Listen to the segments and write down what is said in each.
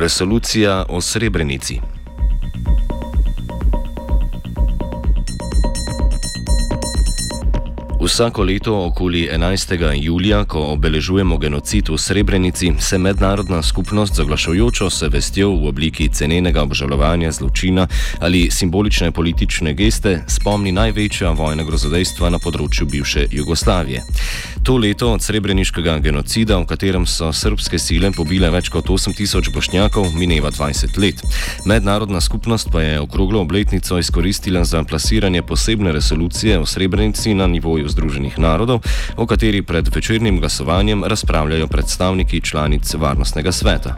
Resolucija o Srebrenici. Vsako leto okoli 11. julija, ko obeležujemo genocid v Srebrenici, se mednarodna skupnost z oglašujočo se vestjo v obliki cenenega obžalovanja zločina ali simbolične politične geste spomni največja vojna grozodejstva na področju bivše Jugoslavije. To leto od srebreniškega genocida, v katerem so srpske sile pobile več kot 8000 bošnjakov, mineva 20 let. Mednarodna skupnost pa je okroglo obletnico izkoristila za plasiranje posebne resolucije o Srebrenici na nivoju Združenih narodov, o kateri pred večernim glasovanjem razpravljajo predstavniki članic Varnostnega sveta.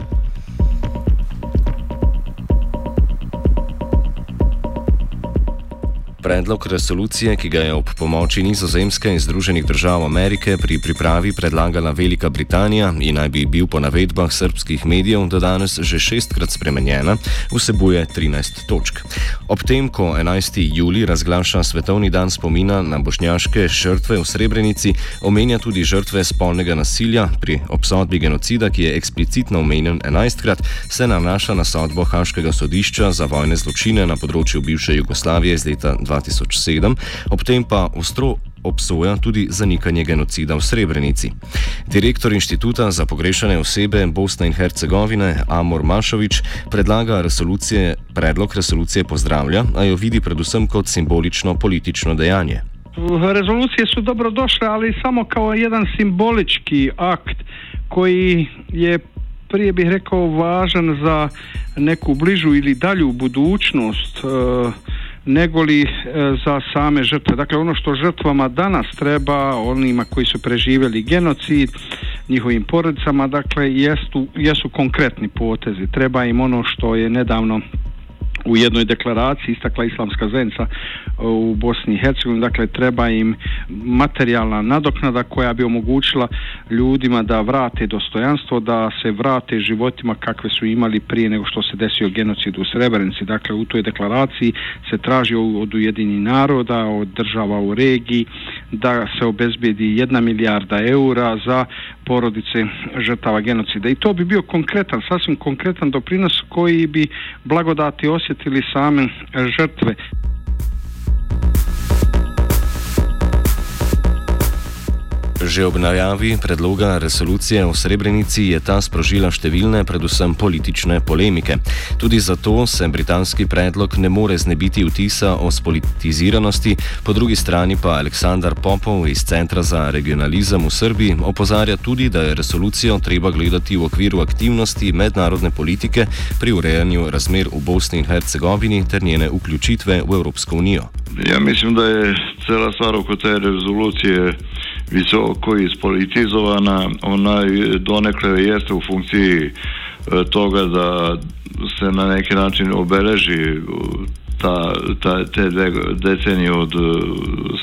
Predlog resolucije, ki ga je ob pomoči Nizozemske in Združenih držav Amerike pri pripravi predlagala Velika Britanija in naj bi bil po navedbah srpskih medijev do danes že šestkrat spremenjena, vsebuje 13 točk. Ob tem, ko 11. juli razglaša Svetovni dan spomina na bošnjaške žrtve v Srebrenici, omenja tudi žrtve spolnega nasilja pri obsodbi genocida, ki je eksplicitno omenjen 11krat, se nanaša na sodbo Haškega sodišča za vojne zločine na področju bivše Jugoslavije iz leta 2000. 2007, ob tem pa ostro obsoja tudi zanikanje genocida v Srebrenici. Direktor inštituta za pogrešane osebe Bosne in Hercegovine Amor Mašovič predlaga resolucije, predlog resolucije pozdravlja, a jo vidi predvsem kot simbolično politično dejanje. Rezolucije su dobrodošle, ali samo kao jedan simbolički akt koji je prije bih rekao važan za neku bližu ili dalju budućnost uh, negoli e, za same žrtve. Dakle, ono što žrtvama danas treba, onima koji su preživjeli genocid, njihovim porodicama, dakle, jesu, jesu konkretni potezi. Treba im ono što je nedavno u jednoj deklaraciji istakla islamska zajednica u Bosni i Hercegovini, dakle treba im materijalna nadoknada koja bi omogućila ljudima da vrate dostojanstvo, da se vrate životima kakve su imali prije nego što se desio genocid u Srebrenici. Dakle, u toj deklaraciji se traži od Ujedinjenih naroda, od država u regiji da se obezbedi jedna milijarda eura za porodice žrtava genocida. I to bi bio konkretan, sasvim konkretan doprinos koji bi blagodati osjetili same žrtve. Že ob najavi predloga resolucije o Srebrenici je ta sprožila številne, predvsem politične polemike. Tudi zato se britanski predlog ne more znebiti vtisa o spolitiziranosti, po drugi strani pa Aleksandar Popov iz Centra za regionalizem v Srbiji opozarja tudi, da je resolucijo treba gledati v okviru aktivnosti mednarodne politike pri urejanju razmer v Bosni in Hercegovini ter njene vključitve v Evropsko unijo. Ja mislim, da je cela stvar oko te rezolucije visoko ispolitizovana, ona donekle jeste u funkciji e, toga da se na neki način obeleži ta, ta, te dve decenije od e,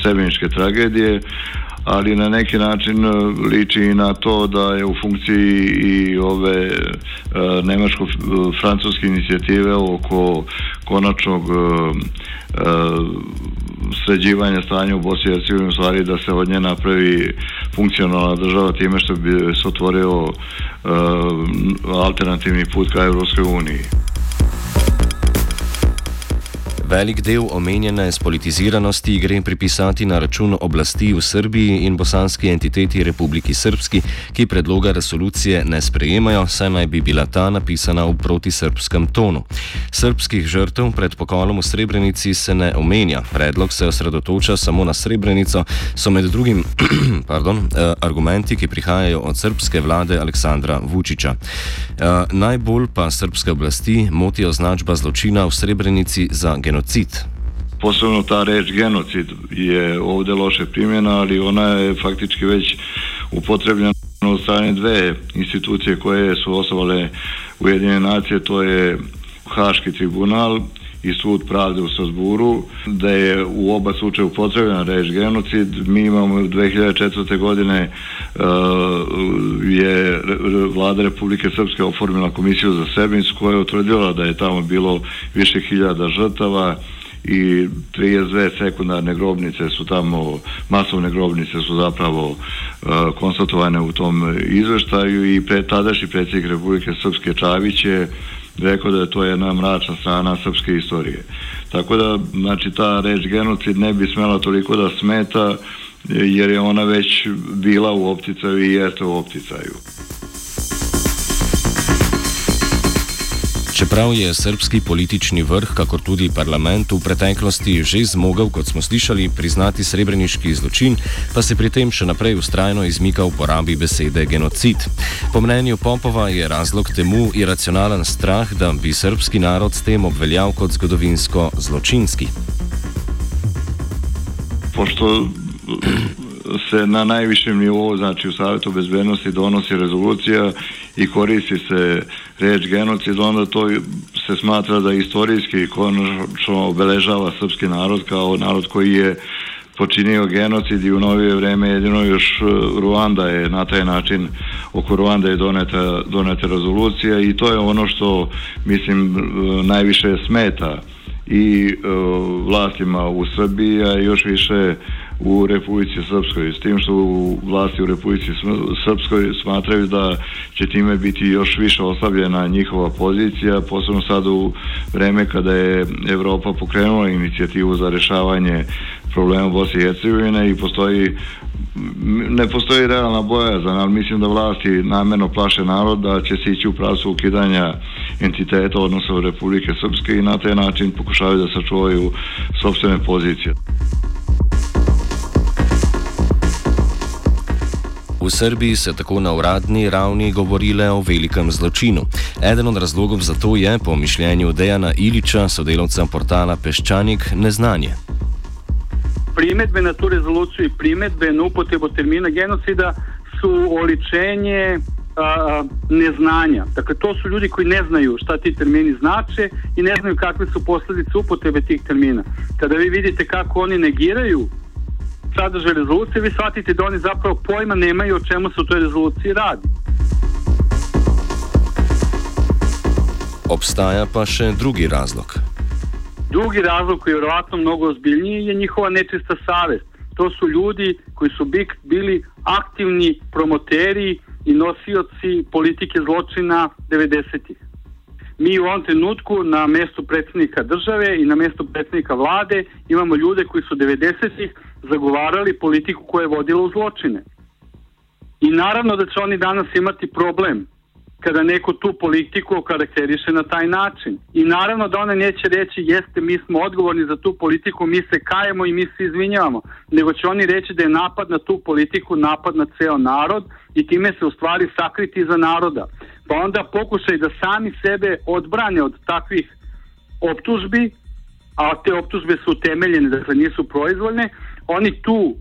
sebiničke tragedije, ali na neki način e, liči i na to da je u funkciji i ove e, nemačko-francuske inicijative oko konačnog e, sređivanja stanja u Bosni i Hercegovini u stvari da se od nje napravi funkcionalna država time što bi se otvorio alternativni put ka Evropskoj uniji. Velik del omenjene spolitiziranosti gre pripisati na račun oblasti v Srbiji in bosanski entiteti Republiki Srpski, ki predloga resolucije ne sprejemajo, saj naj bi bila ta napisana v protisrpskem tonu. Srpskih žrtev pred pokolom v Srebrenici se ne omenja, predlog se osredotoča samo na Srebrenico, so med drugim pardon, eh, argumenti, ki prihajajo od srpske vlade Aleksandra Vučiča. Eh, najbolj pa srpske oblasti motijo označba zločina v Srebrenici za genocid genocid. posebno ta reč genocid je ovde loše primjena, ali ona je faktički već upotrebljena od strane dve institucije koje su osnovale Ujedinjene nacije, to je Haški tribunal i sud pravde u Strasburu, da je u oba slučaja upotrebljena reč genocid. Mi imamo 2004. godine uh, je vlada Republike Srpske oformila komisiju za Srebrenicu koja je utvrdila da je tamo bilo više hiljada žrtava i 32 sekundarne grobnice su tamo, masovne grobnice su zapravo uh, konstatovane u tom izveštaju i pre, tadašnji predsjednik Republike Srpske Čavić je rekao da je to jedna mračna strana srpske istorije. Tako da, znači, ta reč genocid ne bi smela toliko da smeta, jer je ona već bila u opticaju i jeste u opticaju. Čeprav je srpski politični vrh, kakor tudi parlament v preteklosti že zmogel, kot smo slišali, priznati srebreniški zločin, pa se pri tem še naprej ustrajno izmika uporabi besede genocid. Po mnenju Popova je razlog temu iracionalen strah, da bi srpski narod s tem obveljal kot zgodovinsko zločinski. Pošto se na najvišem nivou, znači u Savjetu bezbednosti donosi rezolucija i koristi se reč genocid, onda to se smatra da istorijski konačno obeležava srpski narod kao narod koji je počinio genocid i u novije vreme jedino još Ruanda je na taj način oko Ruanda je doneta, doneta rezolucija i to je ono što mislim najviše smeta i uh, vlastima u Srbiji, a još više u Republici Srpskoj, s tim što u vlasti u Republici Srpskoj smatraju da će time biti još više oslabljena njihova pozicija, posebno sad u vreme kada je Evropa pokrenula inicijativu za rešavanje problema Bosne i Hercegovine i postoji ne postoji realna bojazan, ali mislim da vlasti namerno plaše narod da će se ići u pravcu ukidanja entiteta odnosno Republike Srpske i na taj način pokušavaju da sačuvaju sobstvene pozicije. V Srbiji se tako na uradni ravni govorile o velikem zločinu. Eden od razlogov za to je, po mišljenju Dejana Iliča, sodelavca portala Peščanik, neznanje. Primetbe na tu rezoluciju i primetbe na upotrebu termina genocida su oličenje a, neznanja. Dakle, to su ljudi koji ne znaju šta ti termini znače i ne znaju kakve su posledice upotrebe tih termina. Kada vi vidite kako oni negiraju sadržaj rezolucije, vi shvatite da oni zapravo pojma nemaju o čemu se u toj rezoluciji radi. Obstaja pa še drugi razlog. Drugi razlog koji je vjerovatno mnogo ozbiljniji je njihova nečista savest. To su ljudi koji su bili aktivni promoteri i nosioci politike zločina 90-ih. Mi u ovom trenutku na mestu predsjednika države i na mestu predsjednika vlade imamo ljude koji su 90-ih zagovarali politiku koja je vodila u zločine. I naravno da će oni danas imati problem kada neko tu politiku okarakteriše na taj način. I naravno da ona neće reći jeste mi smo odgovorni za tu politiku, mi se kajemo i mi se izvinjavamo, nego će oni reći da je napad na tu politiku napad na ceo narod i time se u stvari sakriti za naroda. Pa onda pokušaj da sami sebe odbrane od takvih optužbi, a te optužbe su utemeljene, dakle nisu proizvoljne, oni tu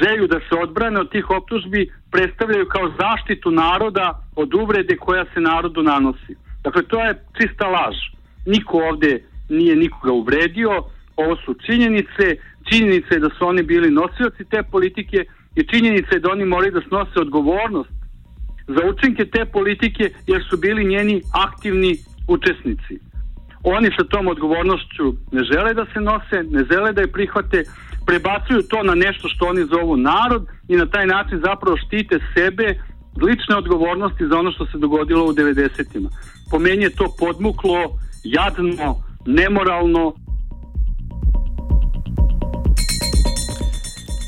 želju da se odbrane od tih optužbi predstavljaju kao zaštitu naroda od uvrede koja se narodu nanosi. Dakle, to je čista laž. Niko ovde nije nikoga uvredio, ovo su činjenice, činjenice je da su oni bili nosioci te politike i činjenice je da oni moraju da snose odgovornost za učinke te politike jer su bili njeni aktivni učesnici. Oni sa tom odgovornošću ne žele da se nose, ne žele da je prihvate, prebacuju to na nešto što oni zovu narod i na taj način zapravo štite sebe lične odgovornosti za ono što se dogodilo u 90-ima. Po meni je to podmuklo, jadno, nemoralno,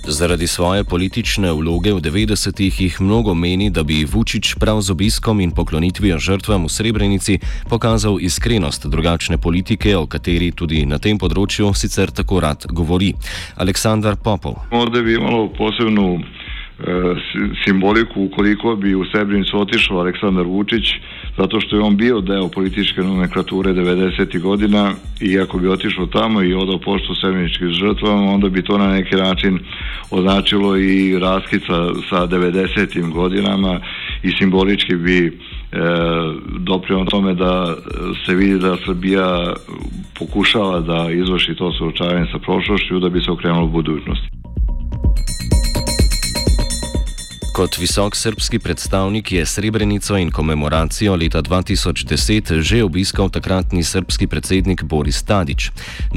Zaradi svoje politične vloge v 90-ih jih mnogo meni, da bi Vučić prav z obiskom in poklonitvijo žrtvam v Srebrenici pokazal iskrenost drugačne politike, o kateri tudi na tem področju sicer tako rad govori. Aleksandar Popov. Morda bi imalo posebno simboliku ukoliko bi u Srebrenicu otišao Aleksandar Vučić, zato što je on bio deo političke nomenklature 90. godina i ako bi otišao tamo i odao poštu srebreničkim žrtvama, onda bi to na neki način označilo i raskica sa 90. godinama i simbolički bi e, doprinio tome da se vidi da Srbija pokušava da izvrši to suočavanje sa prošlošću da bi se okrenulo budućnosti. Kot visok srpski predstavnik je Srebrenico in komemoracijo leta 2010 že obiskal takratni srpski predsednik Boris Tadić.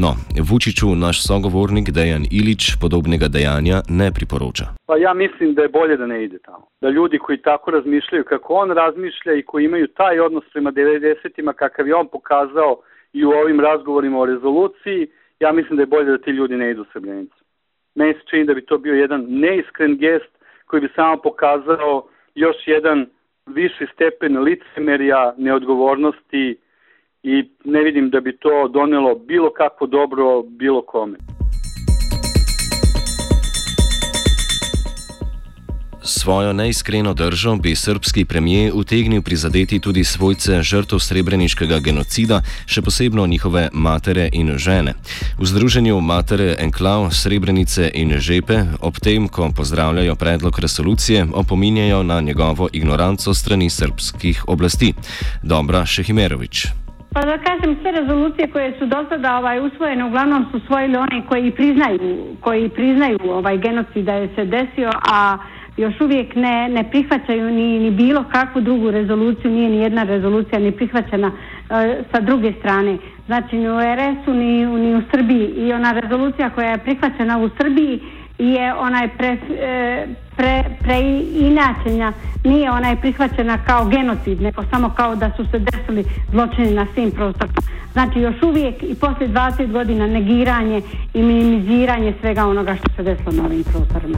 No, Vučiću naš sogovornik Dejan Ilić podobnega dejanja ne priporoča. Pa ja mislim da je bolje da ne ide tamo. Da ljudi koji tako razmišljaju kako on razmišlja i koji imaju taj odnos prema 90-ima kakav je on pokazao i u ovim razgovorima o rezoluciji, ja mislim da je bolje da ti ljudi ne idu u Srebrenicu. Meni se čini da bi to bio jedan neiskren gest koji bi samo pokazao još jedan viši stepen licemerja, neodgovornosti i ne vidim da bi to donelo bilo kako dobro bilo kome. Svojo neiskreno držo bi srpski premijer utegnil prizadeti tudi svojce žrtv srebreniškega genocida, še posebno njihove matere in žene. V združenju Matere Enklav, Srebrenice in Žepe ob tem, ko pozdravljajo predlog resolucije, opominjajo na njegovo ignoranco strani srpskih oblasti. Dobra Šehimerovič. Pa da kažem, sve rezolucije koje su do sada ovaj, usvojene uglavnom su usvojili oni koji priznaju, koji priznaju ovaj genocid da je se desio, a još uvijek ne, ne prihvaćaju ni, ni bilo kakvu drugu rezoluciju, nije ni jedna rezolucija ni prihvaćena e, sa druge strane. Znači ni u RS-u ni, ni u Srbiji i ona rezolucija koja je prihvaćena u Srbiji je onaj pre, e, pre, preinačenja, nije ona je prihvaćena kao genocid, nego samo kao da su se desili zločini na svim prostorima. Znači još uvijek i poslije 20 godina negiranje i minimiziranje svega onoga što se desilo na ovim prostorima.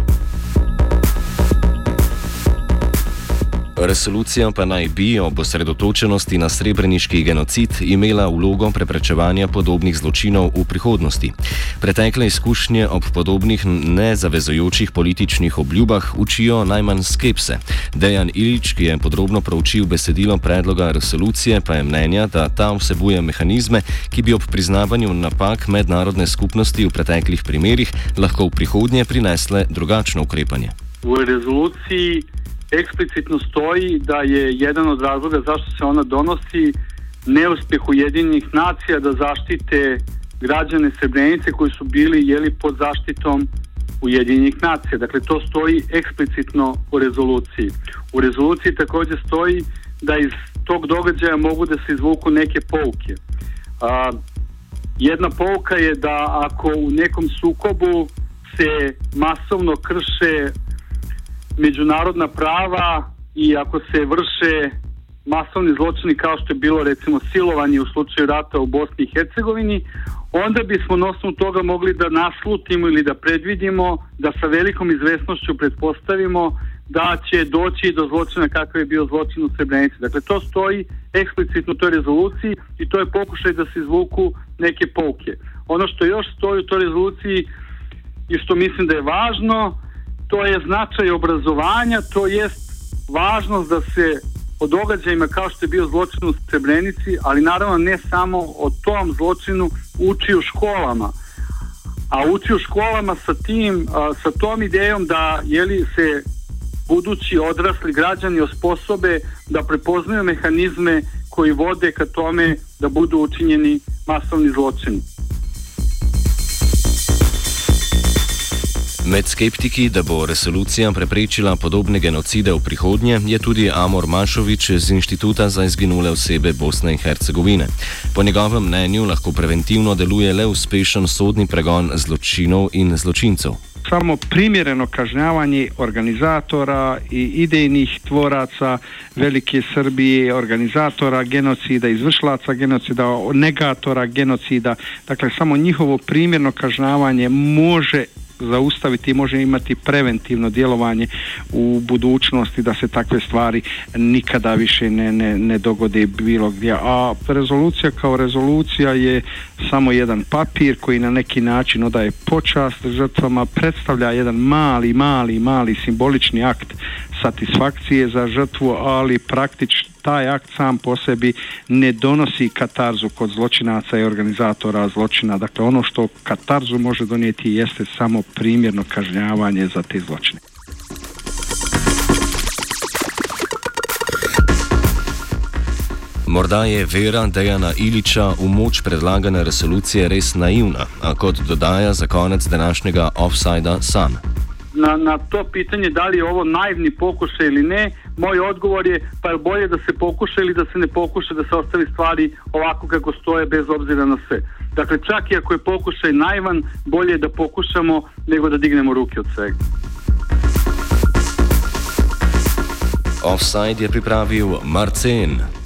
Resolucija pa naj bi ob osredotočenosti na srebreniški genocid imela vlogo preprečevanja podobnih zločinov v prihodnosti. Pretekle izkušnje ob podobnih nezavezujočih političnih obljubah učijo najmanj skepse. Dejan Ilič, ki je podrobno proučil besedilo predloga resolucije, pa je mnenja, da ta vsebuje mehanizme, ki bi ob priznavanju napak mednarodne skupnosti v preteklih primerjih lahko v prihodnje prinesle drugačno ukrepanje. V resoluciji eksplicitno stoji da je jedan od razloga zašto se ona donosi neuspeh Ujedinjenih nacija da zaštite građane Srebrenice koji su bili jeli pod zaštitom Ujedinjenih nacija. Dakle, to stoji eksplicitno u rezoluciji. U rezoluciji takođe stoji da iz tog događaja mogu da se izvuku neke pouke. A, jedna pouka je da ako u nekom sukobu se masovno krše međunarodna prava i ako se vrše masovni zločini kao što je bilo recimo silovanje u slučaju rata u Bosni i Hercegovini, onda bismo na osnovu toga mogli da naslutimo ili da predvidimo, da sa velikom izvesnošću pretpostavimo da će doći do zločina kakav je bio zločin u Srebrenici. Dakle, to stoji eksplicitno u toj rezoluciji i to je pokušaj da se izvuku neke pouke. Ono što još stoji u toj rezoluciji i što mislim da je važno, to je značaj obrazovanja, to jest važnost da se o događajima kao što je bio zločin u Srebrenici, ali naravno ne samo o tom zločinu uči u školama, a uči u školama sa tim, sa tom idejom da jeli se budući odrasli građani osposobe da prepoznaju mehanizme koji vode ka tome da budu učinjeni masovni zločini. Med skeptiki, da bo resolucija preprečila podobne genocide v prihodnje, je tudi Amor Mašovič z Inštituta za izginule osebe Bosne in Hercegovine. Po njegovem mnenju lahko preventivno deluje le uspešen sodni pregon zločinov in zločincev. Samo primjereno kažnjavanje organizatora i idejnih tvoraca Velike Srbije, organizatora genocida, izvršlaca genocida, negatora genocida, dakle samo njihovo primjerno kažnjavanje može zaustaviti i može imati preventivno djelovanje u budućnosti da se takve stvari nikada više ne, ne, ne dogode bilo gdje. A rezolucija kao rezolucija je samo jedan papir koji na neki način odaje počast žrtvama, predstavlja jedan mali, mali, mali simbolični akt satisfakcije za žrtvu, ali praktično taj akt sam po sebi ne donosi katarzu kod zločinaca i organizatora zločina. Dakle, ono što katarzu može donijeti jeste samo primjerno kažnjavanje za te zločine. Morda je vera Dejana Iliča v moč predlagane resolucije res naivna, a kot dodaja za konec današnjega offsajda sam. Na, na to pitanje da li je ovo naivni pokušaj ili ne, moj odgovor je pa je bolje da se pokuša ili da se ne pokuša da se ostavi stvari ovako kako stoje bez obzira na sve. Dakle, čak i ako je pokušaj naivan, bolje je da pokušamo nego da dignemo ruke od svega. Offside je pripravil Marcen.